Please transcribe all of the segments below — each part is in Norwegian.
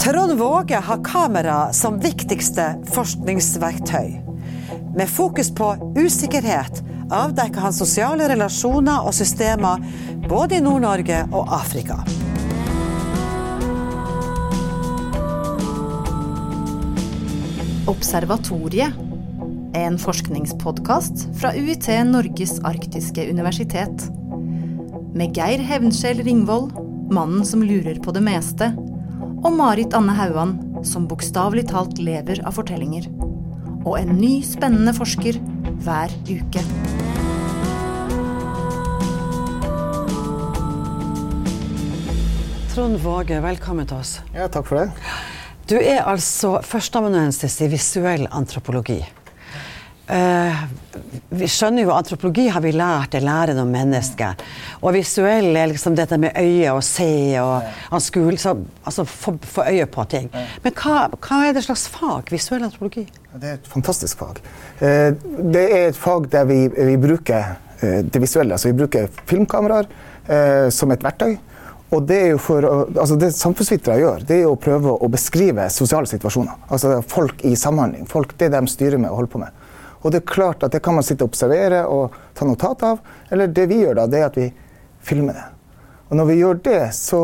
Trond Våge har kamera som viktigste forskningsverktøy. Med fokus på usikkerhet avdekker han sosiale relasjoner og systemer både i Nord-Norge og Afrika. Observatoriet. En forskningspodkast fra UiT Norges arktiske universitet. Med Geir Hevnskjell Ringvold, mannen som lurer på det meste, og Marit Anne Hauan, som bokstavelig talt lever av fortellinger. Og en ny, spennende forsker hver uke. Trond Våge, velkommen til oss. Ja, takk for det. Du er altså førsteamanuensis i visuell antropologi. Uh, vi skjønner jo antropologi har vi lært er læren om mennesket. Og visuell er liksom dette med øye og se og anskuelse. altså få, få øye på ting. Men hva, hva, er det slags fag, visuell antropologi? Det er et fantastisk fag. Uh, det er et fag der vi, vi bruker uh, det visuelle. Altså vi bruker filmkameraer som et verktøy. Og det, for altså det samfunnsvitere gjør, det er å prøve å beskrive sosiale situasjoner. Altså folk i samhandling. Folk, det de styrer med og holder på med. Og det er klart at det kan man sitte og observere og ta notat av. Eller det vi gjør da, det er at vi filmer det. Og når vi gjør det, så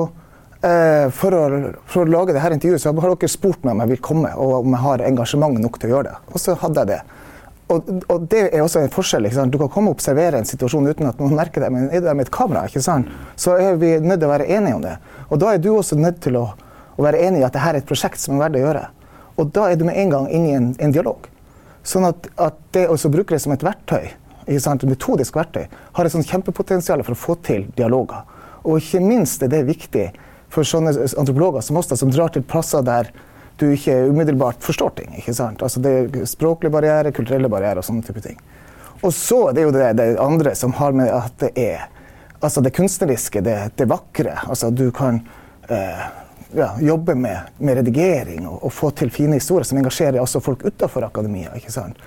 eh, for, å, for, å, lage dette intervjuet, så har dere spurt meg om jeg vil komme, og om jeg har engasjement nok til å gjøre det. Og så hadde jeg det. Og, og, det er også en forskjell. Du kan komme og observere en situasjon uten at noen merker det, men er der med et kamera, så er vi nødt til å være enige om det. Og da er du også nødt til å, å være enig i at dette er et prosjekt som er verdt å gjøre. Og da er du med en gang inne i en, en dialog. Sånn at, at det å bruke det som et verktøy, et metodisk verktøy, har et sånt kjempepotensial for å få til dialoger. Og ikke minst er det viktig for sånne antropologer som oss, som drar til plasser der du ikke umiddelbart forstår ting. ikke sant? Altså Det er språklige barrierer, kulturelle barrierer og sånne type ting. Og så det er jo det, det andre som har med at det er altså det kunstneriske, det, det vakre. Altså du kan eh, ja, jobbe med, med redigering og, og, få til fine historier som engasjerer også folk utenfor akademia. ikke sant?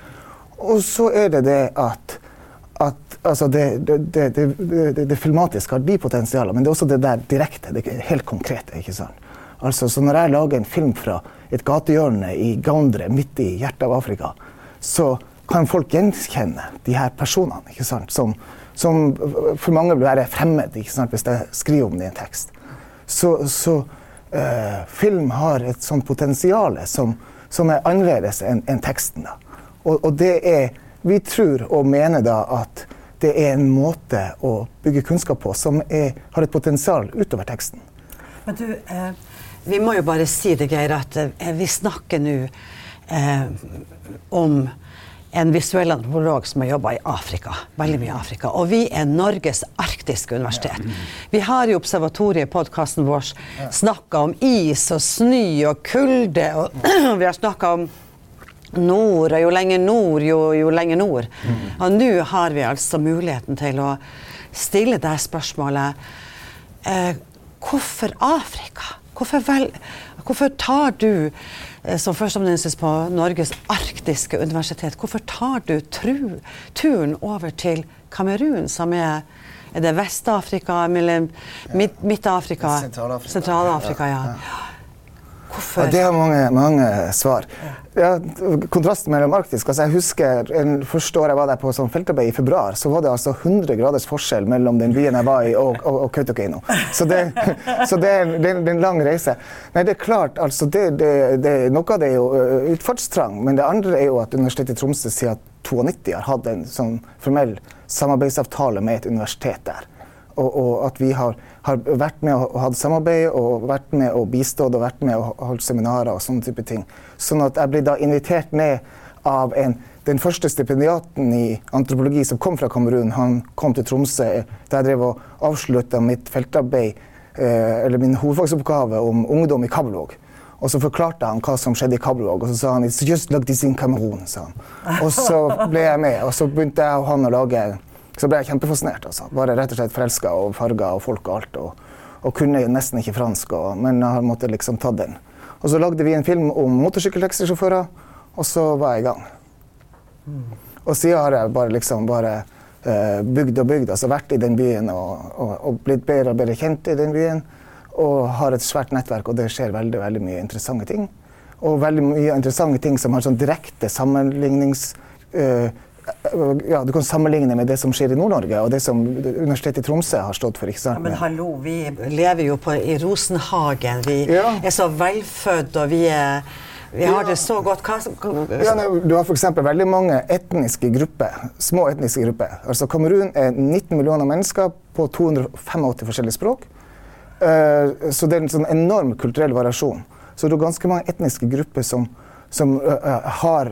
Og så er det det at, at altså det, det, det, filmatiske har de potensialene, men det er også det der direkte, det helt konkrete. ikke sant? Altså, så når jeg lager en film fra et gatehjørne i Gaundre, midt i hjertet av Afrika, så kan folk gjenkjenne de her personene, ikke sant? Som, som for mange vil være fremmed ikke sant? hvis jeg skriver om det i en tekst. Så, så uh, film har et sånt potensial som, som, er annerledes enn en teksten. Og, og, det er Vi tror og mener da at det er en måte å bygge kunnskap på som er, har et potensial utover teksten. Men du, eh vi må jo bare si det, Geir, at eh, vi snakker nå eh, om en visuell antropolog som har jobba i Afrika. Veldig mye i Afrika. Og vi er Norges arktiske universitet. Vi har i Observatoriet, podkasten vår, snakka om is og snø og kulde. Og vi har snakka om nord, og jo lenger nord, jo, jo lenger nord. Og nå har vi altså muligheten til å stille det spørsmålet eh, Hvorfor Afrika? Hvorfor, vel, hvorfor tar du, eh, som førsteamanuensis på Norges arktiske universitet, hvorfor tar du tru, turen over til Kamerun, som er er det Vest-Afrika, Midt-Afrika? Sentral-Afrika. Sentral ja. ja. Hvorfor? Ja, det har mange, mange svar. Ja, kontrasten mellom arktisk altså Jeg husker første året jeg var der på sånn feltarbeid i februar, så var det altså 100 graders forskjell mellom den byen jeg var i og, og, og Kautokeino. Så, det, så det, er, det, er, en lang reise. Nei, det er klart, altså det, Noe av det er jo utfartstrang, men det andre er jo at Universitetet i Tromsø siden 92 har hatt en sånn formell samarbeidsavtale med et universitet der. Og, og at vi har har vært med og hatt samarbeid og vært med og bistått og vært med og holdt seminarer og sånne type ting. Sånn at jeg ble da invitert ned av en, den første stipendiaten i antropologi som kom fra Kamerun. Han kom til Tromsø da jeg drev og avslutta mitt feltarbeid, eh, eller min hovedfagsoppgave om ungdom i Kabelvåg. Og så forklarte han hva som skjedde i Kabelvåg, og så sa han It's just like this in Cameroon. sa han. Og så ble jeg med, og så begynte jeg og han å lage så ble jeg kjempefascinert. Altså. Bare rett og slett forelska og farger og folk og alt. Og, og kunne nesten ikke fransk, og, men jeg måtte liksom ta den. Og så lagde vi en film om motorsykkeltaxisjåfører, og så var jeg i gang. Og siden har jeg bare liksom bare uh, bygd og bygd, altså vært i den byen og, og, og, blitt bedre og bedre kjent i den byen. og har et svært nettverk, og det skjer veldig, veldig mye interessante ting. Og veldig mye interessante ting som har sånn direkte sammenlignings... Uh, ja, du kan sammenligne med det som skjer i Nord-Norge, og det som Universitetet i Tromsø har stått for. ikke sant? Ja, men hallo, vi lever jo på, i Rosenhagen. Vi Ja. er så velfødde, og vi, er, vi har det så godt. Ja, du har f.eks. veldig mange etniske grupper, små etniske grupper. Altså Kamerun er 19 millioner mennesker på 285 forskjellige språk. Eh, så det er en sånn enorm kulturell variasjon. Så det er ganske mange etniske grupper som, som eh, eh, har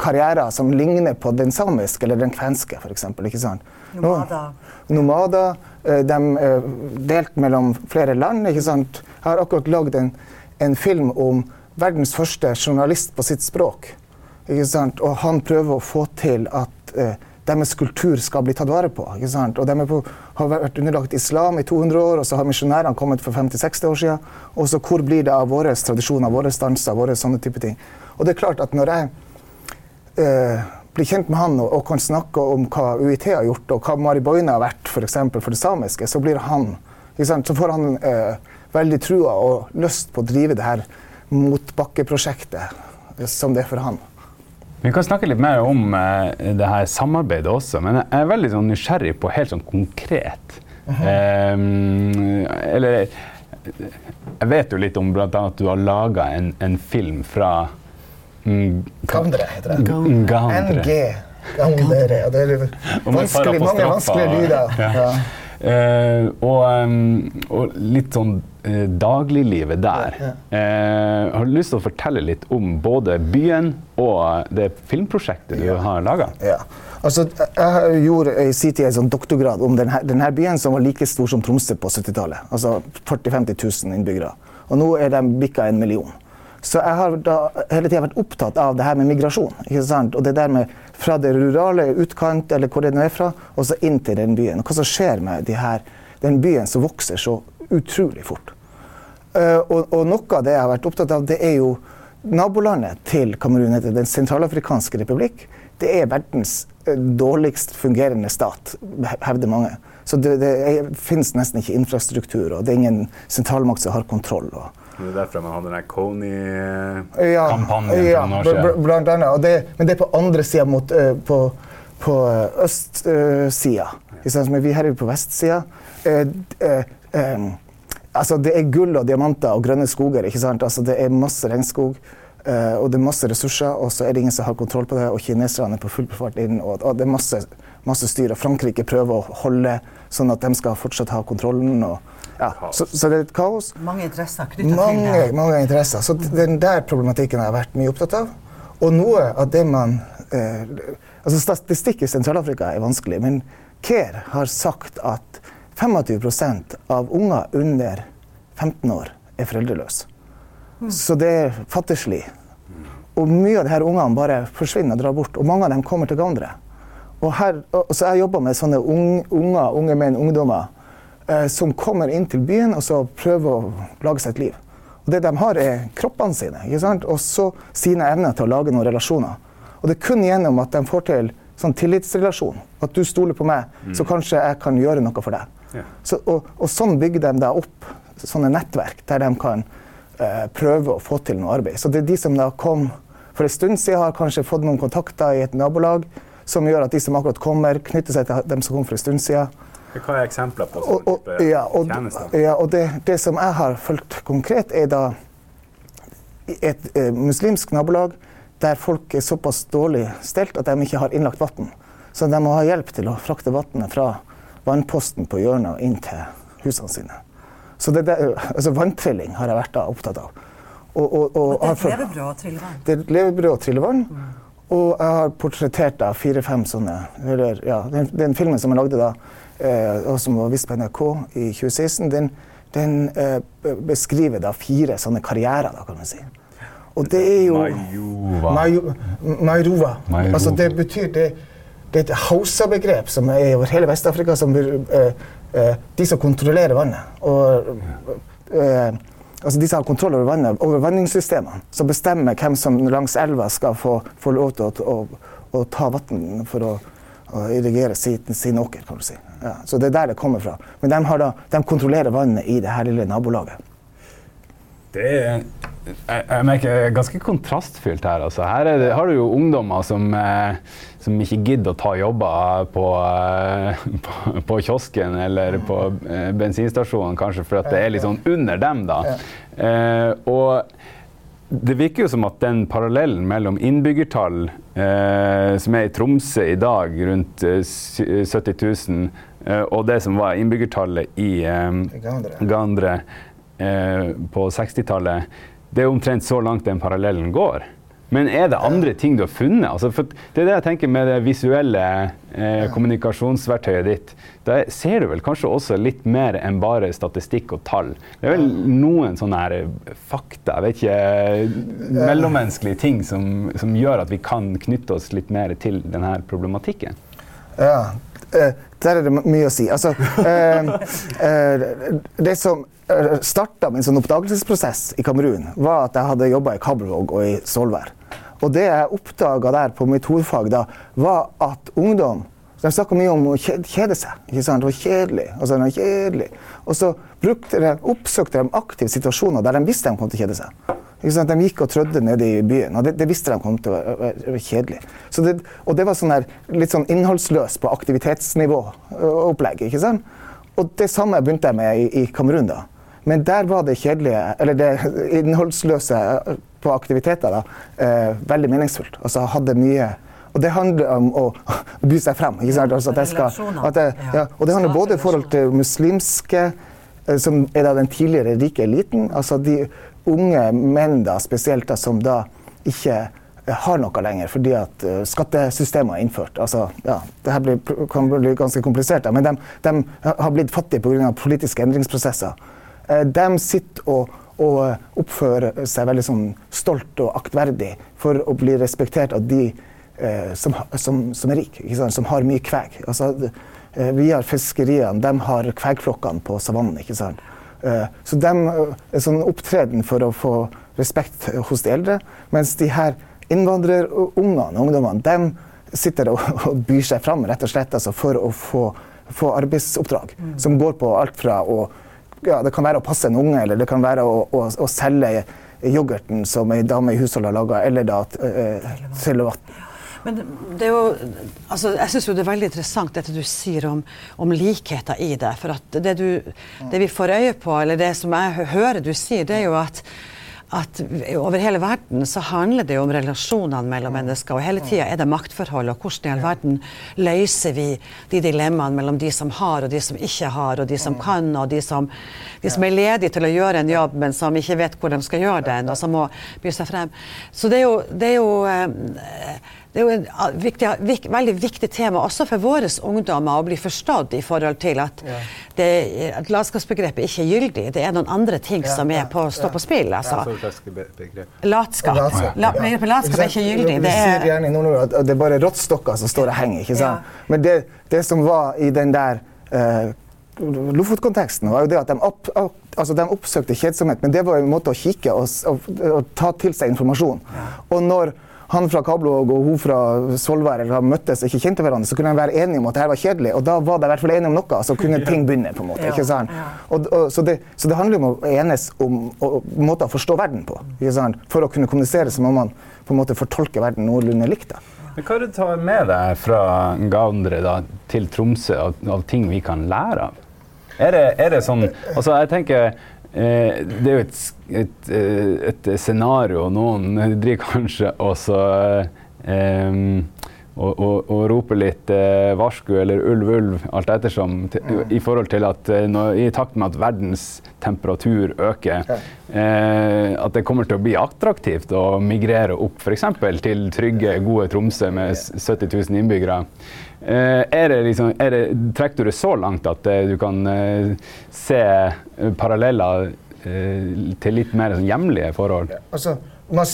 karrierer som ligner på den samiske eller den kvenske, f.eks. Nomader. Nomader. eh, De er delt mellom flere land. ikke sant? Jeg har akkurat lagd en, en film om verdens første journalist på sitt språk. Ikke sant? Og han prøver å få til at eh, deres kultur skal bli tatt vare på. Ikke sant? Og de på, har vært underlagt islam i 200 år, og så har misjonærene kommet for 50-60 år siden. Og så hvor blir det av våre tradisjoner, våre stanser, våre sånne type ting. Og det er klart at når jeg eh, blir kjent med han og, og kan snakke om hva UiT har gjort, og hva Mari Boine har vært for, eksempel, for det samiske, så blir han? Så får han eh, veldig trua og lyst på å drive det her motbakkeprosjektet eh, som det er for han. Vi kan snakke litt mer om eh, det her samarbeidet også, men jeg er veldig sånn nysgjerrig på helt sånn konkret. Em, eller Jeg vet jo litt om bl.a. at du har laga en, en film fra Gandre heter det. NG. Gandre. Det er vanskelig, mange vanskelige lyder. Ja. Ja. Eh, og, um, og litt sånn uh, dagliglivet der. Ja, Eh, har du lyst til å fortelle litt om både byen og det filmprosjektet du har laga? Ja. Altså, jeg gjorde i sin tid en sånn doktorgrad om denne, denne byen som var like stor som Tromsø på 70-tallet. Altså 40 000-50 000 innbyggere. Og nå er de bikka en million. Så jeg har da hele tida vært opptatt av det her med migrasjon. ikke sant? Og det der med fra det rurale utkant, eller hvor det nå er fra, og så inn til den byen. Hva som skjer med de her, den byen som vokser så utrolig fort. Uh, og, og noe av det jeg har vært opptatt av, det er jo nabolandet til Kamerun, heter Den sentralafrikanske republikk. Det er verdens eh, dårligst fungerende stat, hevder mange. Så det, det er, finnes nesten ikke infrastruktur, og det er ingen sentralmakt som har kontroll. Og, Det er derfor man hadde den Coney-kampanjen ja, for noen år bl- bl- siden. Blant annet. Og det, men det er på andre sida mot uh, På, på uh, østsida. men vi her er jo på vestsida. Eh, eh, eh, altså det er gull og diamanter og grønne skoger. ikke sant? Altså det er masse regnskog. eh, og det er masse ressurser, og så er det ingen som har kontroll på det. Og kineserne er på full fart inn. Og, og det er masse, masse styr. Og Frankrike prøver å holde sånn at de skal fortsatt ha kontrollen. Og, ja. så, så det er et kaos. Mange interesser knytta til det. mange interesser. Så den der problematikken har jeg vært mye opptatt av. Og noe av det man eh, altså Statistikk i Sentral-Afrika er vanskelig, men CARE har sagt at 25% av unger under 15 år er foreldreløse. Så det er fattigslig. Og mye av de her ungene bare forsvinner og drar bort. Og mange av dem kommer til Gandre. Og her, og, så jeg jobber med sånne unge, unger, unge menn, ungdommer, som kommer inn til byen og så prøver å lage seg et liv. Og det de har, er kroppene sine, og så sine evner til å lage noen relasjoner. Og det er kun gjennom at de får til sånn tillitsrelasjon, at du stoler på meg, så kanskje jeg kan gjøre noe for deg. Ja. Så, og, og sånn bygger de da opp sånne nettverk der de kan eh, prøve å få til noe arbeid. Så det er de som da kom for en stund siden, har kanskje fått noen kontakter i et nabolag som gjør at de som akkurat kommer, knytter seg til dem som kom for en stund siden. Hva er eksempler på Og, og, ja, og, ja, og det, det som jeg har fulgt konkret, er da et eh, muslimsk nabolag der folk er såpass dårlig stelt at de ikke har innlagt vann. Så de må ha hjelp til å frakte vannet fra vannposten på hjørnet og inn til husene sine. Så det der, altså vanntrilling har jeg vært da opptatt av. Og, og, og, Det er levebrød og trillevann. det er levebrød og trillevann. Og jeg har portrettert fire-fem sånne eller, ja, den, den filmen som jeg lagde da, som var vist på NRK i 2016, den, den eh, beskriver da fire sånne karrierer, da, kan man si. Og det er jo Majuva. Mairuva. Altså, det betyr det, det er et hausa-begrep som er over hele Vest-Afrika. som eh, eh, De som kontrollerer vannet. Og, eh, altså de som har kontroll over vannet, over vanningssystemene. Som bestemmer hvem som langs elva skal få, få lov til å, å, å ta vann for å, å irrigere sin, sin åker, kan du si. Ja, så det er der det kommer fra. Men de, har da, de kontrollerer vannet i det her lille nabolaget. Det er jeg, jeg merker ganske kontrastfylt her. Altså. Her det, har du jo ungdommer som, eh, som ikke gidder å ta jobber på, eh, på, på kiosken eller på eh, bensinstasjonen, kanskje, for at det er litt sånn under dem. da. Eh, og det virker jo som at den parallellen mellom innbyggertall, eh, som er i Tromsø i dag, rundt 70 000, og det som var innbyggertallet i Gandre på 60-tallet det er omtrent så langt den parallellen går. Men er det andre ting du har funnet? Altså, det er det jeg tenker med det visuelle eh, kommunikasjonsverktøyet ditt. Da ser du vel kanskje også litt mer enn bare statistikk og tall. Det er vel noen sånne eh, fakta, jeg vet ikke, mellommenneskelige ting som, som, gjør at vi kan knytte oss litt mer til denne problematikken. Ja, eh, der er det mye å si. Altså, eh, eh, det som starta min sånn oppdagelsesprosess i Kamerun, var at jeg hadde jobba i Kabelvåg og i Svolvær. Og det jeg oppdaga der på mitt hovedfag da, var at ungdom de snakka mye om å kjede seg. ikke sant? Det var kjedelig. Og så, kjedelig. Og så de, oppsøkte de aktive situasjoner der de visste de kom til å kjede seg. De gikk og trødde nede i byen, og det, det visste de kom til å være kjedelig. Det, og det var sånn der, litt sånn innholdsløst på aktivitetsnivå-opplegg. ikke sant? Og det samme begynte jeg med i, i Kamerun. da. Men der var det kjedelige, eller det innholdsløse på aktiviteter da, eh, veldig meningsfullt. Altså hadde mye og det handler om å, by seg frem. ikke sant? Altså skal, jeg, ja, og det handler både i forhold til muslimske, som er da den tidligere rike eliten, altså de unge menn da, spesielt da, som da ikke har noe lenger fordi at uh, skattesystemet er innført. Altså, ja, det her kan bli ganske komplisert, da, men de, de har blitt fattige pga. politiske endringsprosesser. Eh, de sitter og, og, oppfører seg veldig sånn stolt og aktverdig for å bli respektert av de eh, som, som, som, er rike, som har mye kveg. Altså, eh, vi har fiskeriene, de har kvegflokkene på savannen. ikke sant? Eh, så de er eh, sånn opptreden for å få respekt hos de eldre, mens de her innvandrerungene, og ungdommene, de sitter og, og byr seg fram rett og slett altså, for å få, få arbeidsoppdrag mm. som går på alt fra å ja, det kan være å passe en unge, eller det kan være å, å, å selge yoghurten som ei dame i husholdet har laga, eller da uh, selge vann. Men det er jo, altså jeg syns det er veldig interessant dette du sier om, om likheter i det. For at det, du, det vi får øye på, eller det som jeg hører du sier, det er jo at at over hele verden så handler det jo om relasjonene mellom mennesker. Og hele tida er det maktforhold, og hvordan i all verden løser vi de dilemmaene mellom de som har og de som ikke har, og de som kan og de som, de som er ledige til å gjøre en jobb, men som ikke vet hvor de skal gjøre den, og som må by seg frem. Så det er jo, det er jo eh, det er jo et ah, viktig, vik, veldig viktig tema også for våre ungdommer å bli forstått i forhold til at, ja. det, at latskapsbegrepet ikke er gyldig. Det er noen andre ting ja, som på å stå på spill. Altså. Latskap. La, latskap er ikke gyldig. Vi sier gjerne i Nord-Norge at det er bare rottstokker som står og henger. ikke sant? Ja. Men det, det, som var i den der uh, Lofotkonteksten var jo det at de, opp, altså de, oppsøkte kjedsomhet, men det var en måte å kikke og, og, og ta til seg informasjon. Og når han fra Kabelvåg og hun fra Svolvær eller møttes og ikke kjente hverandre, så kunne de være enige om at dette var kjedelig. Og da var de i hvert fall enige om noe, så kunne ting begynne. på en måte, ikke sant? Og, og, så, det, så, det, handler om å enes om måter å forstå verden på. ikke sant? For å kunne kommunisere så må man på en måte fortolke verden noenlunde likt. da. Men hva er det du tar med deg fra Gaundre da, til Tromsø av, av, ting vi kan lære av? Er det, er det sånn Altså, jeg tenker det er jo et, et, eh, et, scenario. Noen driver kanskje også eh, og, og, og roper litt eh, varsku eller ulv, ulv, alt ettersom, til, mm. i forhold til at eh, når, i takt med at verdens temperatur øker, eh, at det kommer til å bli attraktivt å migrere opp f.eks. til trygge, gode Tromsø med 70 000 innbyggere. Eh, er det liksom, er det, trekker du det så langt at eh, du kan eh, se paralleller til litt mer sånn hjemlige forhold? Altså, man,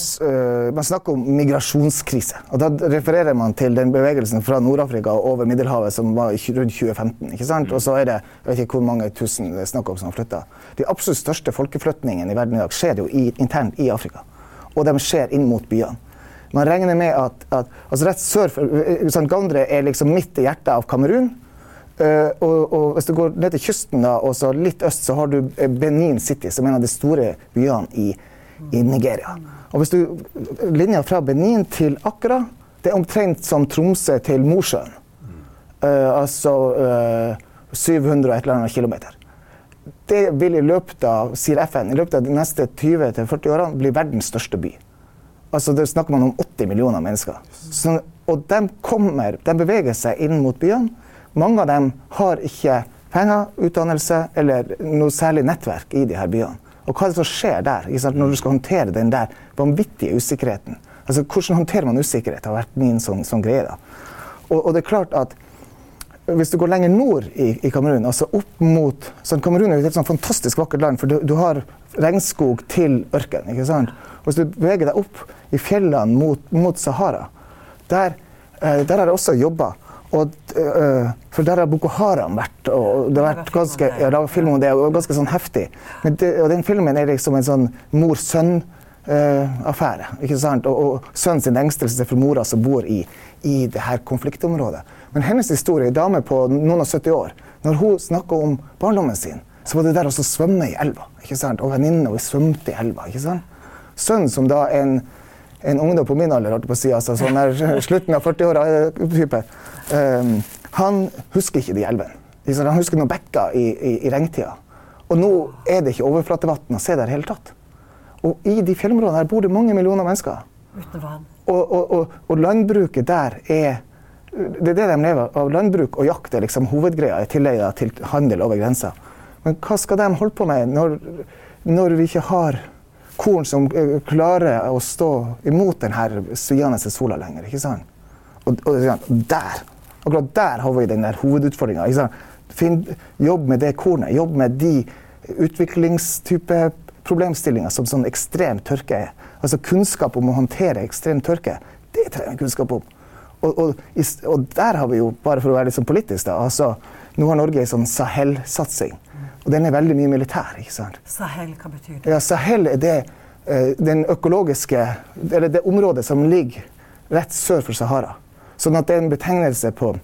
man, snakker om migrasjonskrise. og Da refererer man til den bevegelsen fra Nord-Afrika over Middelhavet som var rundt 2015. ikke sant? Og så er det jeg vet ikke hvor mange tusen det er snakk om som har flytta. De absolutt største folkeflytningene i verden i dag skjer jo i, internt i Afrika. Og de skjer inn mot byene. Man regner med at, at altså rett sør for St. Gandre er liksom midt i hjertet av Kamerun. Uh, og, og, hvis du går ned til kysten da, og så litt øst, så har du eh, Benin City, som er en av de store byene i, i Nigeria. Og hvis du, Linja fra Benin til Accra det er omtrent som Tromsø til Mosjøen. Uh, altså uh, 700 og et eller annet kilometer. Det vil i løpet av sier FN, i løpet av de neste 20-40 årene bli verdens største by. Altså Det snakker man om 80 millioner mennesker. Så, og de, kommer, de beveger seg inn mot byene. Mange av dem har ikke penger, utdannelse eller noe særlig nettverk i de her byene. Og hva er det som skjer der når du skal håndtere den der vanvittige usikkerheten? Altså, Hvordan håndterer man usikkerhet? har vært min sånn, sånn greie. da. Og, og, det er klart at hvis du går lenger nord i, i Kamerun, altså opp mot sånn, Kamerun er jo et helt sånn fantastisk vakkert land, for du, du har regnskog til ørken. ikke sant? Hvis du beveger deg opp i fjellene mot, mot Sahara, der, eh, der har jeg også jobba. Og, uh, for der har Boko Haram vært, og det har vært ganske, ja, laget film om det, og ganske sånn heftig. Men det, og den filmen er liksom en sånn mor-sønn-affære. Uh, ikke sant? Og, og sønnen sin engstelse for mora som bor i, i det her konfliktområdet. Men hennes historie, ei dame på noen og 70 år, når hun snakka om barndommen sin, så var det der å svømme i elva. ikke sant? Og venninne og svømte i elva. ikke sant? Sønnen som da en en ungdom på min alder, holdt på å si, altså sånn der, slutten av 40-åra-type, um, han husker ikke de elvene. Han husker noen bekker i, i, i regntida. Og nå er det ikke overflatevann å se der i hele tatt. Og i de fjellområdene her bor det mange millioner mennesker. Uten vann. Og, og, og, og, landbruket der er Det er det de lever av. Landbruk og jakt er liksom hovedgreia i tillegg til handel over grensa. Men hva skal de holde på med når, når vi ikke har korn som eh, klarer å stå imot denne sviende sola lenger. ikke sant? Og, og, der, akkurat der har vi den der hovedutfordringa. Jobb med det kornet. Jobb med de utviklingstype problemstillinger som sånn ekstrem tørke er. Altså kunnskap om å håndtere ekstrem tørke. Det trenger vi kunnskap om. Og, og, og, der har vi jo, bare for å være litt sånn politisk, da, altså, nå har Norge en sånn Sahel-satsing. Og den er veldig mye militær. ikke sant? Sahel, hva betyr det? Ja, Sahel er det, uh, den økologiske, eller det området som ligger rett sør for Sahara. Sånn at det er en betegnelse på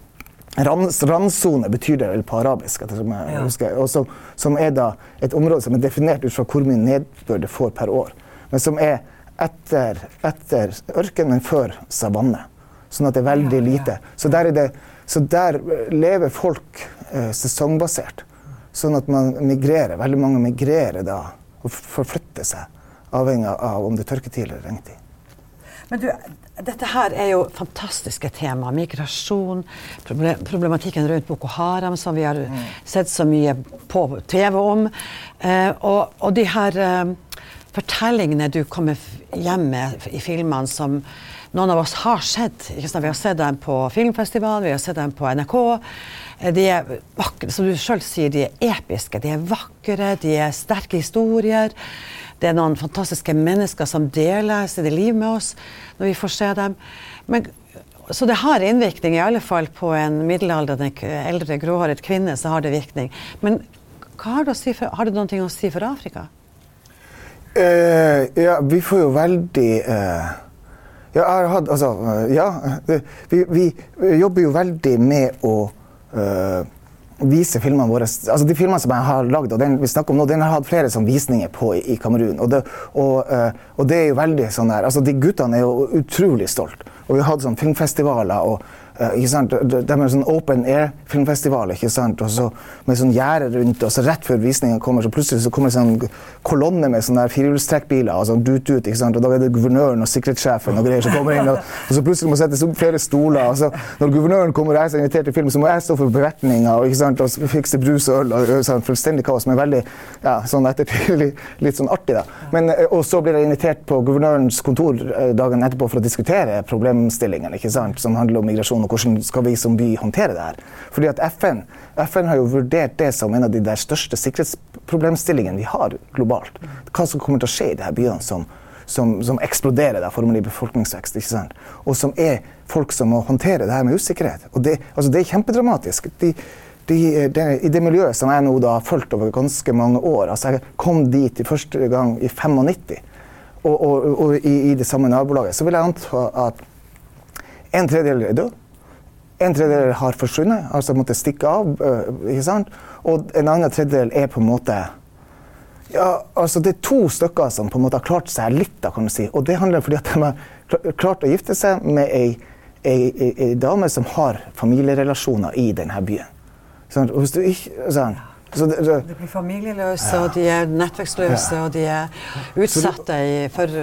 Randsone betyr det vel på arabisk, jeg ja. husker, og som, som, er da et område som er definert ut fra hvor mye nedbør det får per år. Men som er etter, etter ørken, men før savanne. Sånn at det er veldig lite. Så der, det, så der lever folk eh, sesongbasert. Sånn at man migrerer. Veldig mange migrerer da og forflytter seg, avhengig av om det er tørketid eller regntid. Men du, dette her er jo fantastiske tema. Migrasjon, problematikken rundt Boko Haram, som vi har mm. sett så mye på TV om. Eh, og, og, de her eh, fortellingene du kommer hjem med i filmene som noen av oss har sett. Vi har sett dem på filmfestival, vi har sett dem på NRK. Eh, de er vakre, som du sjøl sier, de er episke. De er vakre, de er sterke historier. Det er noen fantastiske mennesker som deler sitt liv med oss når vi får se dem. Men, så det har innvirkning, i alle fall på en middelaldrende, eldre, gråhåret kvinne. så har det virkning. Men har det, si for, har det noe å si for Afrika? Eh, ja, vi får jo veldig eh, Ja, hatt Altså, uh, ja. Vi, vi, jobber jo veldig med å uh, vise filmene våre altså De filmene som jeg har lagd, og den vi snakker om nå, den har hatt flere sånn visninger på i, Kamerun. Og, og, uh, og, det er jo veldig sånn der, altså De guttene er jo utrolig stolt. Og vi har hatt sånn filmfestivaler. og de, de er sånn open air-filmfestival? Så, med sånn gjerde rundt. Og så rett før visningen kommer, så plutselig så kommer det en sånn kolonne med sånne firehjulstrekkbiler. Og sånn dut ut? Og da er det guvernøren og sikkerhetssjefen og greier som kommer inn. Og, og så plutselig må settes opp flere stoler. Og så når guvernøren kommer og jeg er invitert til film, så må jeg stå for bevertninga og, og fikse brus og øl. og sånn Fullstendig kaos, men veldig ja, sånn ettertid litt sånn artig, da. Men, eh, og så blir jeg invitert på guvernørens kontor eh, dagen etterpå for å diskutere problemstillingen, ikke sant? som handler om migrasjon og hvordan skal vi som by håndtere det her. Fordi at FN, FN har jo vurdert det som en av de der største sikkerhetsproblemstillingene vi har globalt. Hva som kommer til å skje i de her byene som, som, som eksploderer der, formelig befolkningsvekst. ikke sant? Og som er folk som må håndtere det her med usikkerhet. Og det, altså det er kjempedramatisk. De, de, de, I det miljøet som jeg nå da har fulgt over ganske mange år altså Jeg kom dit i første gang i 95. Og, og, og i, i, det samme nabolaget. Så vil jeg anta at en tredjedel er død En tredjedel har forsvunnet, altså måtte stikke av. øh, ikke sant? Og en annen tredjedel er på en måte ja, altså Det er to stykker som på en måte har klart seg litt, da, kan du si. Og det handler fordi at de har klart å gifte seg med ei, ei, ei, ei dame som har familierelasjoner i denne byen. Sånn, hvis du ikke, sånn, så det, det, De blir familieløse, og de er nettverksløse, og de er utsatte for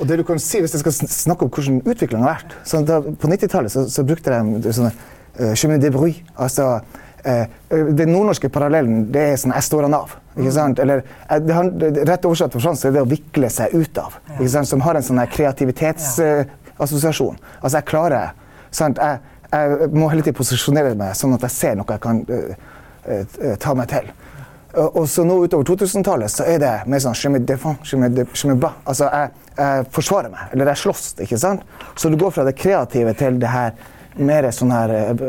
Og det du kan si, Hvis jeg skal snakke om hvordan utviklingen har vært så da, På 90-tallet så, så brukte de sånne uh, de bruit. Altså, uh, den nordnorske parallellen det er sånn 'jeg står han av'. ikke sant? Eller, det, han- rett oversatt for fransk er det å vikle seg ut av. ikke sant? Som har en sånn kreativitetsassosiasjon. Uh, altså, jeg klarer sant? Jeg, jeg må hele tiden posisjonere meg sånn at jeg ser noe jeg kan uh, ta meg til. Og så nå utover 2000-tallet så er det mer sånn je me défends, je me de, je me bats. Altså jeg, jeg forsvarer meg, eller jeg slåss, ikke sant? Så du går fra det kreative til det her mer sånn her eh,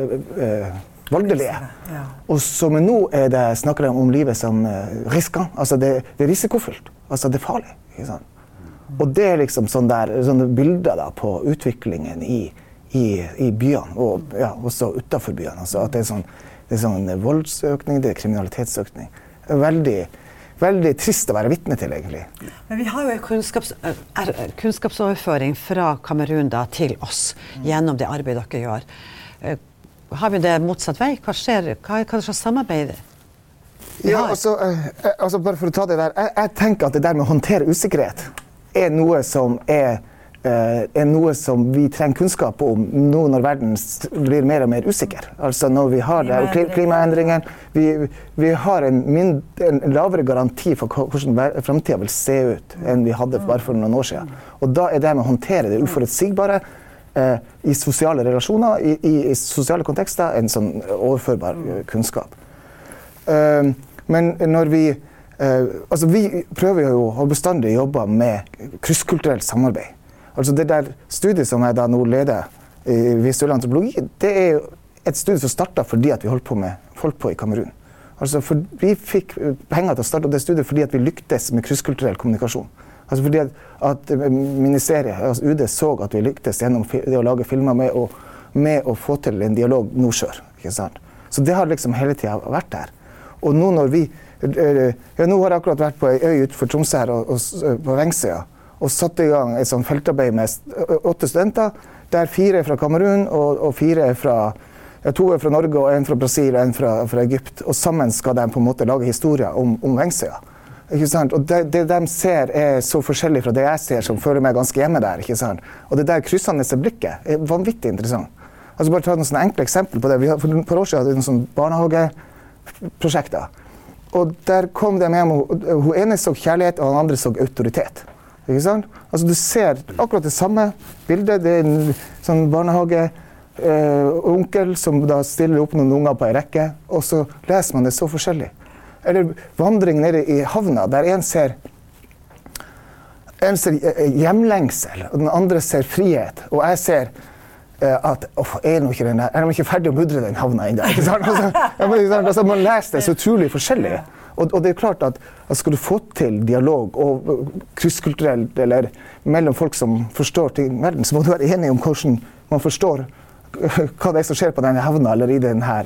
eh, voldelige. Ja. Og så men nå er det, snakker de om livet som uh, riskant. Altså det, det er risikofylt. Altså det er farlig. ikke sant? Og det er liksom sånn der, sånne bilder da, på utviklingen i, i, i byene, og ja, også utafor byene. Altså at det er sånn, det er sånn voldsøkning, det er kriminalitetsøkning. Veldig, veldig trist å være vitne til, egentlig. Men vi har jo en kunnskaps, er, kunnskapsoverføring fra Kamerun da, til oss gjennom det arbeidet dere gjør. Eh, Har vi det motsatt vei? Hva skjer? Hva, hva slags samarbeid? Ja, altså, eh, eh, altså bare for å ta det der, jeg, jeg tenker at det der med å håndtere usikkerhet er noe som er, er noe som vi trenger kunnskap om nå når verden blir mer og mer usikker. Altså når vi har det, og klimaendringer, vi, vi har en, mindre, en lavere garanti for hvordan framtida vil se ut enn vi hadde bare for noen år siden. Og da er det med å håndtere det uforutsigbare eh, i sosiale relasjoner, i, i, i sosiale kontekster, en sånn overførbar eh, kunnskap. Eh, men når vi uh, Altså, vi prøver jo å bestandig jobbe med krysskulturelt samarbeid. Altså det der studiet som jeg da nå leder i visuell antropologi, det er jo et studie som starta fordi at vi holdt på med holdt på i Kamerun. Altså for, vi fikk eh, penger til å starte det studiet fordi vi lyktes med krysskulturell kommunikasjon. Altså fordi at, at eh, ministeriet, altså UD så at vi lyktes gjennom det å lage filmer med å, med å få til en dialog nordsjør. Så det har liksom hele tida vært der. Og nå når vi eh, ja, Nå har jeg akkurat vært på ei øy utenfor Tromsø her, og, og, eh, på Vengsøya, og satte i gang et sånt feltarbeid med åtte studenter. Der fire er fra Kamerun, og, og fire er fra ja, to er fra Norge, og en fra Brasil og en fra, fra Egypt. Og sammen skal de på en måte lage historier om, om Vengsøya. Og det, det de ser, er så forskjellig fra det jeg ser, som føler meg ganske hjemme der. ikke sant? Og det der kryssende blikket er vanvittig interessant. Altså bare ta noen sånne enkle eksempler på det. Vi har, for et par år siden hadde vi noen barnehageprosjekter. Og der kom de hjem, og hun ene så kjærlighet, og den andre så autoritet. Ikke sant? Altså Du ser akkurat det samme bildet. Det er en sånn barnehageonkel som da stiller opp noen unger på ei rekke, og så leser man det så forskjellig. Eller vandring nede i havna, der en ser en ser eh, hjemlengsel, og den andre ser frihet. Og jeg ser eh, at uff, er, de ikke ferdig å mudre den havna ennå? Altså, altså, man leser det så utrolig forskjellig. Og, og det er klart at, at skal du få til dialog og krysskulturelt eller mellom folk som forstår ting i verden, så må du være enig om hvordan man forstår hva det er som skjer på denne havna eller i denne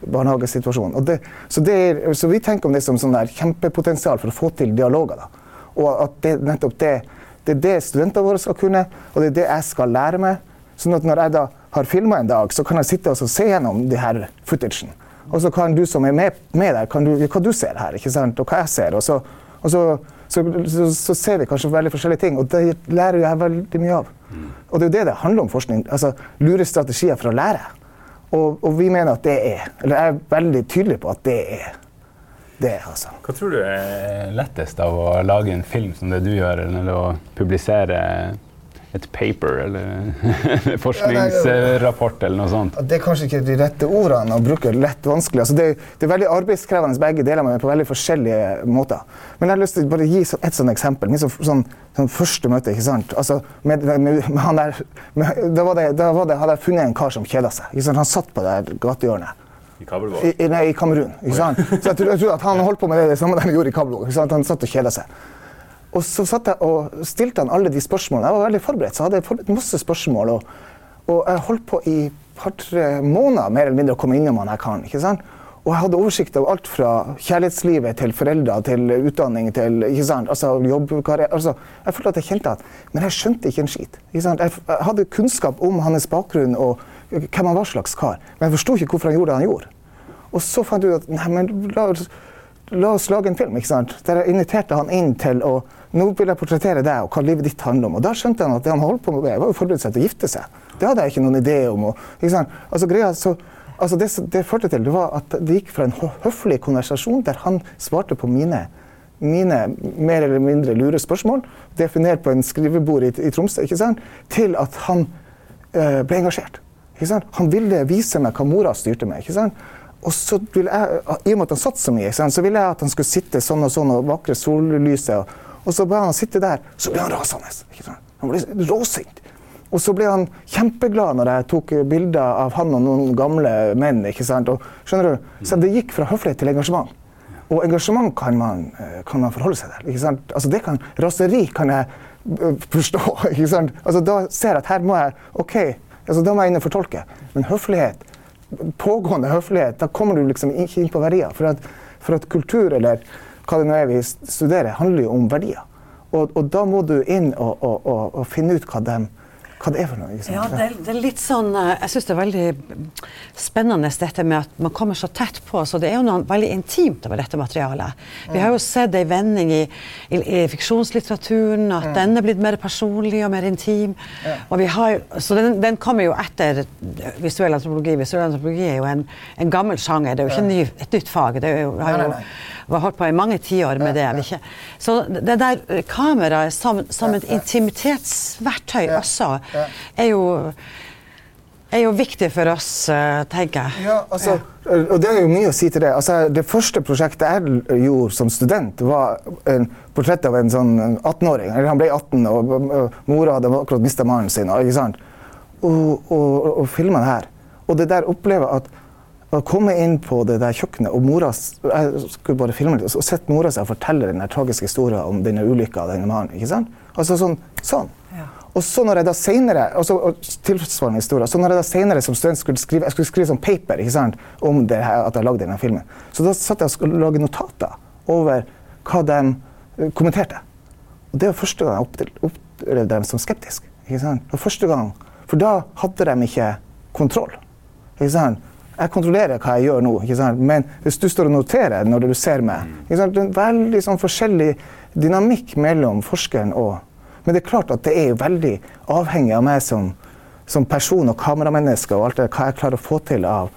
barnehagesituasjonen. Det, så, det er, så vi tenker om det som sånn kjempepotensial for å få til dialoger. da. Og at det, nettopp det, det er det studentene våre skal kunne, og det er det jeg skal lære meg. Sånn at når jeg da har filma en dag, så kan jeg sitte og se gjennom de her footagen. Og så kan du som er med, med der, kan du, hva du ser her, ikke sant? og hva jeg ser. Og så, og så, så, så, så ser vi kanskje veldig forskjellige ting, og det lærer jeg veldig mye av. Og det er jo det det handler om forskning. altså Lure strategier for å lære. Og, og vi mener at det er, eller jeg er veldig tydelig på at det er det. altså. Hva tror du er lettest av å lage en film som det du gjør, eller å publisere et paper eller forskningsrapport eller noe sånt? Det er kanskje ikke de rette ordene å bruke lett vanskelig. Altså det, det er veldig arbeidskrevende begge deler, men på veldig forskjellige måter. Men jeg har lyst til å bare gi så- et sånt eksempel. Min så, sånn, sånn første møte, ikke sant. Altså, med, med, med han der, med, da, var det, da var det, hadde jeg funnet en kar som kjeda seg. Ikke sant? Han satt på det der gatehjørnet. I Kabelvåg? I, i, nei, i Kamerun. Ikke sant? Så jeg tror, jeg tror at han holdt på med det, det samme de gjorde i Kabelvåg. Han satt og kjeda seg. Og så satt jeg og stilte han alle de spørsmålene. Jeg var veldig forberedt, så hadde jeg forberedt masse spørsmål. Og, og jeg holdt på i par-tre måneder mer eller mindre å komme innom han her karen. ikke sant? Og jeg hadde oversikt over alt fra kjærlighetslivet til foreldre til utdanning til ikke sant? Altså, jobbkarriere. Altså, jeg følte at jeg kjente at Men jeg skjønte ikke en skit. Ikke sant? Jeg, hadde kunnskap om hans bakgrunn og hvem han var slags kar, men jeg forsto ikke hvorfor han gjorde det han gjorde. Og så fant jeg ut at nei, men la, la oss lage en film ikke sant? der jeg inviterte han inn til å nå vil jeg portrettere deg og hva livet ditt handler om. Og da skjønte han at det han holdt på med, var å forberedt seg til å gifte seg. Det hadde jeg ikke noen idé om. Og, ikke sant? Altså, greia, så, altså det, det førte til det var at det gikk fra en høflig konversasjon der han svarte på mine, mine mer eller mindre lure spørsmål, definert på en skrivebord i, i Tromsø, ikke sant? til at han øh, ble engasjert. Ikke sant? Han ville vise meg hva mora styrte med. ikke sant? Og så ville jeg, I og med at han satt så mye, så ville jeg at han skulle sitte sånn og sånn og vakre sollyset. Og, så ble han sitte der, så ble han rasende. Han ble råsint. Og så ble han kjempeglad når jeg tok bilder av han og noen gamle menn. ikke sant? Og, skjønner du? Så det gikk fra høflighet til engasjement. Og engasjement kan man, eh, kan man forholde seg til. ikke sant? Altså det kan, Raseri kan jeg eh, forstå. ikke sant? Altså Da ser jeg at her må jeg OK, altså da må jeg inn og fortolke. Men høflighet, pågående høflighet, da kommer du liksom ikke inn på verdier. For at, for at kultur, eller hva det nå er vi studerer, handler jo om verdier. Og, og da må du inn og, og, og finne ut hva de hva det er for noe. Ikke sant? Ja, det, det er litt sånn, eh, Jeg syns det er veldig spennende dette med at man kommer så tett på. så Det er jo noe veldig intimt over dette materialet. Vi har jo sett en vending i, i, i fiksjonslitteraturen, at den er blitt mer personlig og mer intim. og vi har, så den, den kommer jo etter visuell antropologi. Visuell antropologi er jo en, en gammel sjanger. Det er jo ikke ny, et nytt fag. det er jo, har jo vi har holdt på i mange tiår med det. Ikke? Så det der kameraet som, som et intimitetsverktøy også er jo er jo viktig for oss, eh, tenker jeg. Ja, altså, og Det er jo mye å si til det. Altså, det første prosjektet jeg gjorde som student, var en portrett av en sånn 18-åring. eller Han ble 18, og, og mora hadde akkurat mista mannen sin. ikke sant? Og, og, og filma det her. Og det der opplever at å komme inn på det der kjøkkenet og mora jeg skulle bare filme litt, og sett mora seg fortelle den tragiske historien om denne ulykka av denne mannen. ikke sant? Altså sånn. sånn. Og så når jeg da senere, altså, tilsvarende historie, så når jeg da senere som student skulle skrive jeg skulle skrive sånn paper ikke sant, om det her, at jeg lagde denne filmen, så da satt jeg og lagde notater over hva de uh, kommenterte. Og det var første gang jeg opplevde dem som skeptisk. ikke sant? Det var første gang, For da hadde de ikke kontroll. ikke sant? Jeg kontrollerer hva jeg gjør nå, ikke sant? men hvis du står og noterer når du ser meg ikke sant? Det er en veldig sånn forskjellig dynamikk mellom forskeren og men det er klart at det er veldig avhengig av meg som, som person og kameramenneske og alt det, hva jeg klarer å få til av,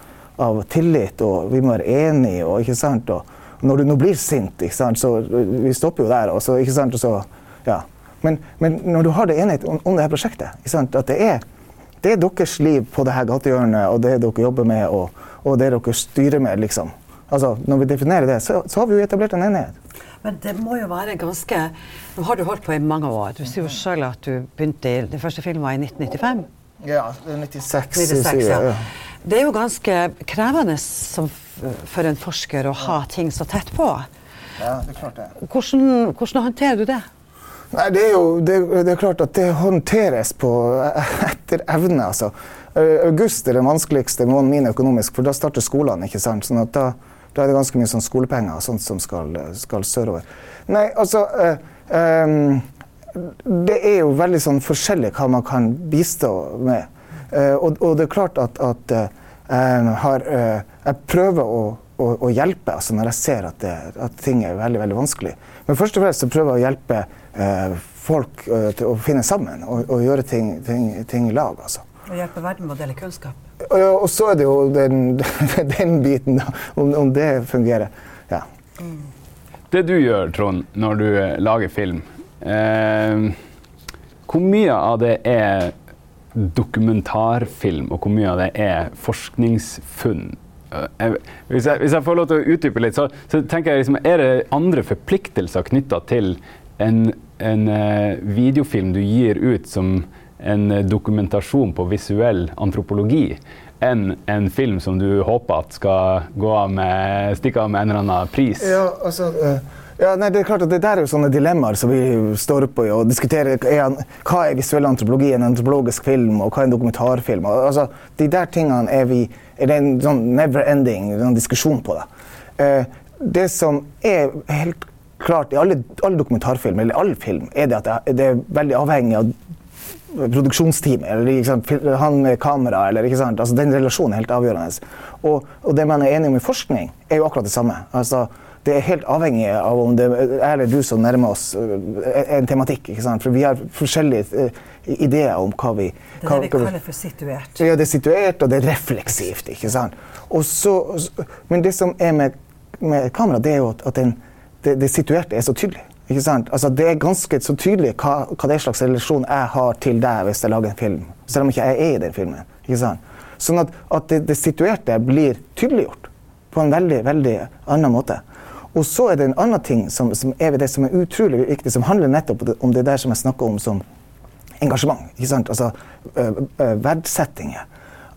av tillit, og vi må være enige. Og, ikke sant? og når du nå blir sint, ikke sant? så vi stopper jo der. Og så, ikke sant? Og så, ja. men, men, når du har det enighet om, om det her prosjektet, ikke sant? at det er, det er deres liv på det her gatehjørnet, og det dere jobber med, og, og det dere styrer med, liksom. Altså, når vi definerer det, så, så har vi jo etablert en enighet. Men det må jo være ganske Nå har du holdt på i mange år. Du sier jo sjøl at du begynte i Den første filmen var i 1995? Ja, 96. 96 ja. Det er jo ganske krevende som, for en forsker å ha ting så tett på. Ja, det er klart det. Hvordan, hvordan håndterer du det? Nei, det er jo det, det er klart at det håndteres på etter evne, altså. August er den vanskeligste måneden min økonomisk, for da starter skolene. ikke sant? Sånn at da da er det ganske mye sånn skolepenger sånt som skal, skal sørover. Nei, altså øh, øh, Det er jo veldig sånn forskjellig hva man kan bistå med. Uh, og, og, det er klart at, at uh, har, uh, jeg prøver å, å, hjelpe altså når jeg ser at, det, at, ting er veldig veldig vanskelig. Men først og fremst så prøver jeg å hjelpe folk til å finne sammen og, og gjøre ting, ting, ting, i lag. Altså. Å hjelpe verden med å dele kunnskap? Og, så er det jo den, den biten, da, om, om, det fungerer. Ja. Det du gjør, Trond, når du lager film, eh, hvor mye av det er dokumentarfilm, og hvor mye av det er forskningsfunn? Eh, hvis jeg, hvis jeg får lov til å utdype litt, så, så tenker jeg liksom, er det andre forpliktelser knytta til en, en uh, videofilm du gir ut som en dokumentasjon på visuell antropologi enn en film som du håper at skal gå med, stikke av med en eller annen pris? Ja, altså, uh, Ja, nei, det er klart at det der er jo sånne dilemmaer som vi står oppe i og diskuterer. Er hva er visuell antropologi, en antropologisk film, og hva er en dokumentarfilm? Altså, de der tingene er vi er det en sånn never ending sånn diskusjon på det. Eh, det som er helt klart i alle, alle dokumentarfilmer, eller all film, er det at det er veldig avhengig av produksjonsteamet, eller han med kamera, eller ikke sant. Altså, den relasjonen er helt avgjørende. Og, og, det man er enig om i forskning, er jo akkurat det samme. Altså, det er helt avhengig av om det er jeg eller du som nærmer oss eh, en tematikk. ikke sant? For vi har forskjellige uh, ideer om hva vi Det er det vi kaller for situert. Ja, det er situert, og det er refleksivt. ikke sant? Så, men det som er med, med kamera, det er jo at den, det, det situerte er så tydelig. Ikke sant? Altså, det er ganske så tydelig hva, hva det slags relasjon jeg har til deg hvis jeg lager en film. Selv om ikke jeg er i den filmen. Ikke sant? Sånn at, at det, det, situerte blir tydeliggjort på en veldig, veldig annen måte. Og så er det en annen ting som, som er det som er utrolig viktig, som handler nettopp om det der som jeg snakker om som engasjement. Ikke sant? Altså øh, verdsettinger.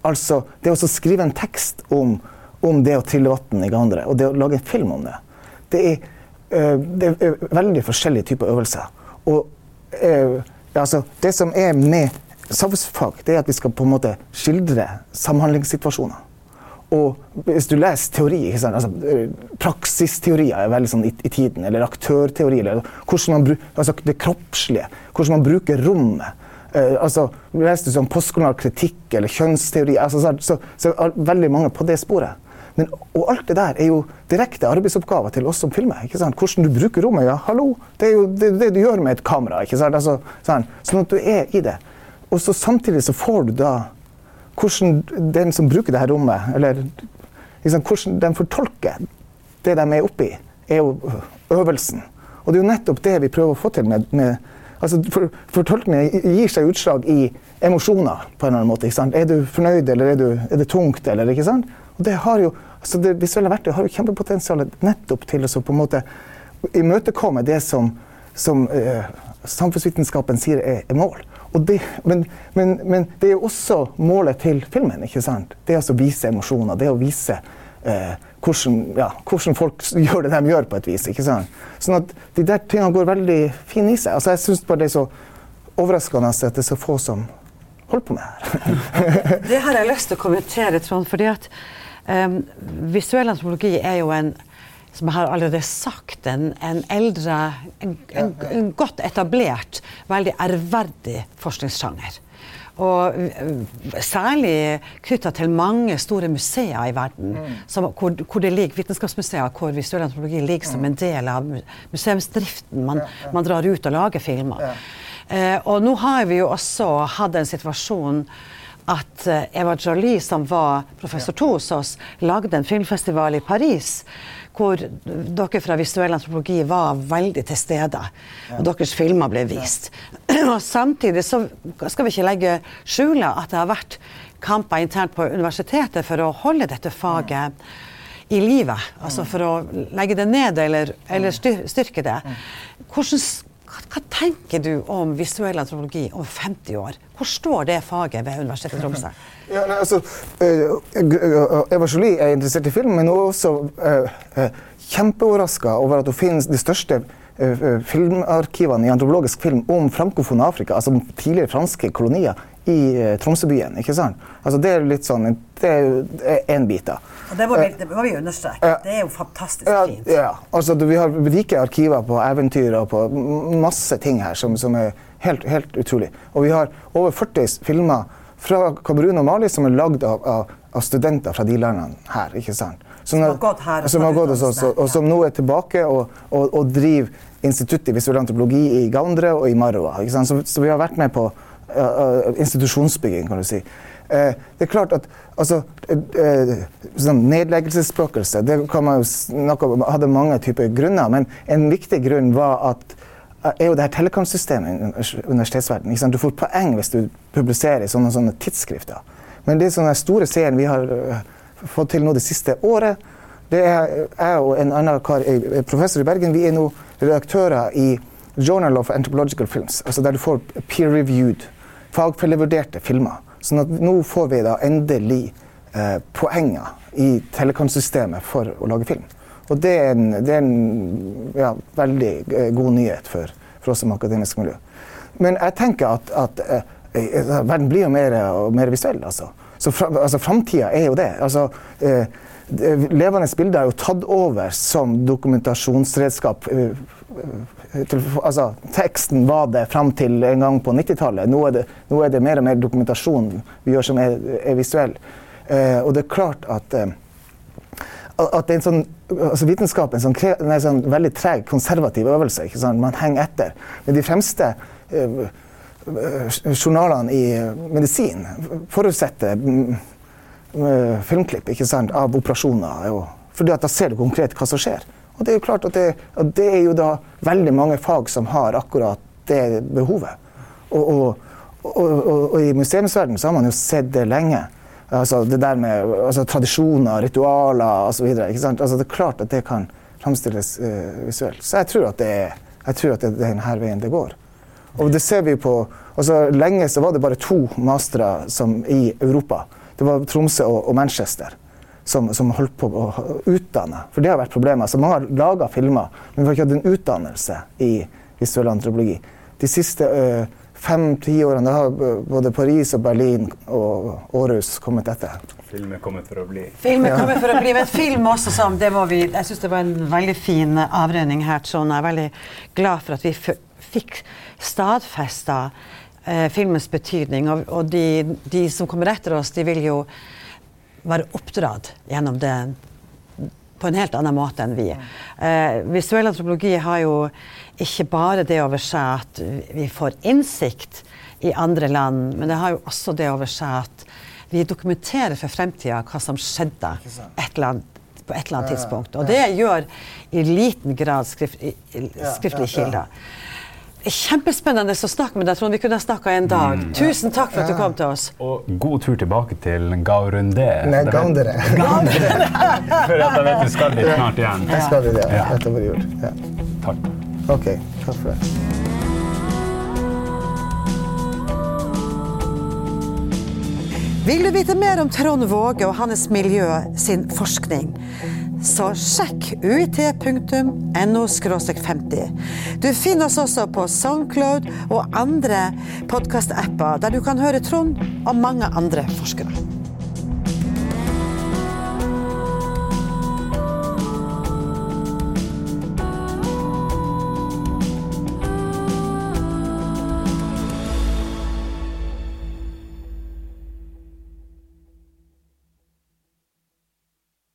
Altså det å skrive en tekst om, om det å trille vann i Gandre, og det å lage en film om det. Det er det er veldig forskjellige typer øvelser. Og eh, altså, det som er med samfunnsfag, det er at vi skal på en måte skildre samhandlingssituasjoner. Og hvis du leser teori, altså, eh, praksisteorier er veldig sånn i, i, tiden, eller aktørteori, eller hvordan man, altså det kroppslige, hvordan man bruker rommet. Eh, altså, Leser du sånn postkolonial kritikk eller kjønnsteori, altså, så, så, så, er veldig mange på det sporet. Men, og alt det der er jo direkte arbeidsoppgaver til oss som filmer. sant? Hvordan du bruker rommet. Ja, hallo! Det er jo det, det du gjør med et kamera. sant? Altså, sånn, sånn at du er i det. Og så samtidig så får du da hvordan den som bruker det her rommet, eller liksom, hvordan de fortolker det de er oppi, er jo øvelsen. Og det er jo nettopp det vi prøver å få til med, med altså for, Fortolkningen gir seg utslag i emosjoner på en eller annen måte. ikke sant? Er du fornøyd, eller er, du, er det tungt, eller ikke sant? Og det har jo, altså det visuelle verktøyet har jo kjempepotensial nettopp til å på en måte imøtekomme det som, som uh, samfunnsvitenskapen sier er, er mål. Det, men, men, men, det er jo også målet til filmen. ikke sant? Det å vise emosjoner. Det å vise uh, hvordan, ja, hvordan, folk gjør det de gjør, på et vis. ikke sant? Sånn at de der tingene går veldig fine i seg. Altså, jeg syns bare det er så overraskende at det er så få som holder på med det her. det har jeg lyst til å kommentere, Trond. fordi at Um, visuell antropologi er jo en som jeg har allerede sagt, en, en eldre, en, en, en, godt etablert, veldig ærverdig forskningssjanger. Og uh, særlig knytta til mange store museer i verden, mm. som, hvor, hvor, det ligger vitenskapsmuseer hvor visuell antropologi ligger som en del av museumsdriften. Man, man drar ut og lager filmer. Eh, og nå har vi jo også hatt en situasjon at eh, Eva Jolie, som var professor to hos oss, lagde en filmfestival i Paris hvor dere fra visuell antropologi var veldig til stede. Og deres filmer ble vist. Og samtidig så skal vi ikke legge skjule at det har vært kamper internt på universitetet for å holde dette faget i livet. Altså for å legge det ned eller, eller styrke det. Hvordan hva, tenker du om visuell antropologi om 50 år? Hvor står det faget ved Universitetet i Tromsø? Ja, nei, altså, uh, Eva Jolie er interessert i film, men hun er også kjempeoverraska over at hun finner de største filmarkivene i antropologisk film om frankofon Afrika, altså tidligere franske kolonier, i Tromsøbyen. ikke sant? Altså, det er litt sånn, det er én bit. da. Og det må vi, det må vi understreke. Det er jo fantastisk ja, fint. Ja, altså Vi har rike arkiver på eventyr og på masse ting her som, som er helt, helt, utrolig. Og vi har over 40 filmer fra Kamerun og Mali som er lagd av, av, av, studenter fra de landene her. ikke sant? Som, som har gått her. Som har gått hos oss, og, og, som nå er tilbake og, og, og driver Instituttet i visuell antropologi i Gaundre og i Marwa. Så, så, vi har vært med på institusjonsbygging, kan du si. Uh, det er klart at Altså, eh, sånn Nedleggelsesspøkelse det kan man jo snakke om, hadde mange typer grunner, men en viktig grunn var at eh, er jo det her telekomsystemet i universitetsverdenen. Du får poeng hvis du publiserer i sånne, sånne tidsskrifter. Men det sånne store serien vi har fått til nå det siste året, det er jeg og en annen kar, professor i Bergen, vi er nå redaktører i Journal of Anthropological Films, altså der du får peer-reviewed, fagfellevurderte filmer. Sånn at nå får vi da endelig eh, poenger i telekonsystemet for å lage film. Og det er en, det er en ja, veldig eh, god nyhet for, for oss som akademisk miljø. Men jeg tenker at, at eh, eh, verden blir jo mer mer visuell, altså. Så fra, altså, framtida er jo det. Altså, eh, levende bilder er jo tatt over som dokumentasjonsredskap. Altså, teksten var det fram til en gang på 90-tallet. Nå, nå er det mer og mer dokumentasjon vi gjør som er, er visuell. Eh, og det er klart at eh, at det er en sånn, altså Vitenskap er en sånn, nei, sånn veldig treg, konservativ øvelse. Man henger etter. Men de fremste eh, eh, journalene i eh, medisin forutsetter mm, filmklipp av operasjoner. Jo. fordi da ser du konkret hva som skjer. Og det er jo klart at det, at det er jo da veldig mange fag som har akkurat det behovet. Og, og, og, og, i museumsverdenen så har man jo sett det lenge. Altså det der med altså tradisjoner, ritualer osv. Altså det er klart at det kan framstilles uh, visuelt. Så jeg tror at det er, jeg tror at det er denne veien det går. Og det ser vi på altså Lenge så var det bare to mastere i Europa. Det var Tromsø og, og Manchester som, som holdt på å utdanne. For det har vært problemet. Altså, mange har laga filmer, men vi har ikke hatt en utdannelse i visuell antropologi. De siste øh, fem-ti årene har øh, både Paris og Berlin og Århus kommet etter. Film er kommet for å bli. Film er kommet for å bli, men film også som det må vi, Jeg syns det var en veldig fin avrunding her, Trond. Jeg er veldig glad for at vi f fikk stadfesta eh, filmens betydning. Og, og de, de som kommer etter oss, de vil jo være oppdratt gjennom det på en helt annen måte enn vi. Eh, visuell antropologi har jo ikke bare det over seg at vi får innsikt i andre land, men det har jo også det over seg at vi dokumenterer for fremtida hva som skjedde et annet, på et eller annet tidspunkt. Og det gjør i liten grad skrift, skriftlige kilder. Kjempespennende å snakke med deg, Trond. Vi kunne ha snakka en dag. Tusen takk for at du kom til oss. Og god tur tilbake til Gaurunde. Nei, Gaundere. For at jeg vet du skal dit snart igjen. Jeg skal dit, ja. Over jul. Ja. Takk. OK. Takk for det. Vil du vite mer om Trond Våge og hans miljø sin forskning? Så sjekk uit.no 50. Du finner oss også på Soundcloud og andre podkastapper der du kan høre Trond og mange andre forskere.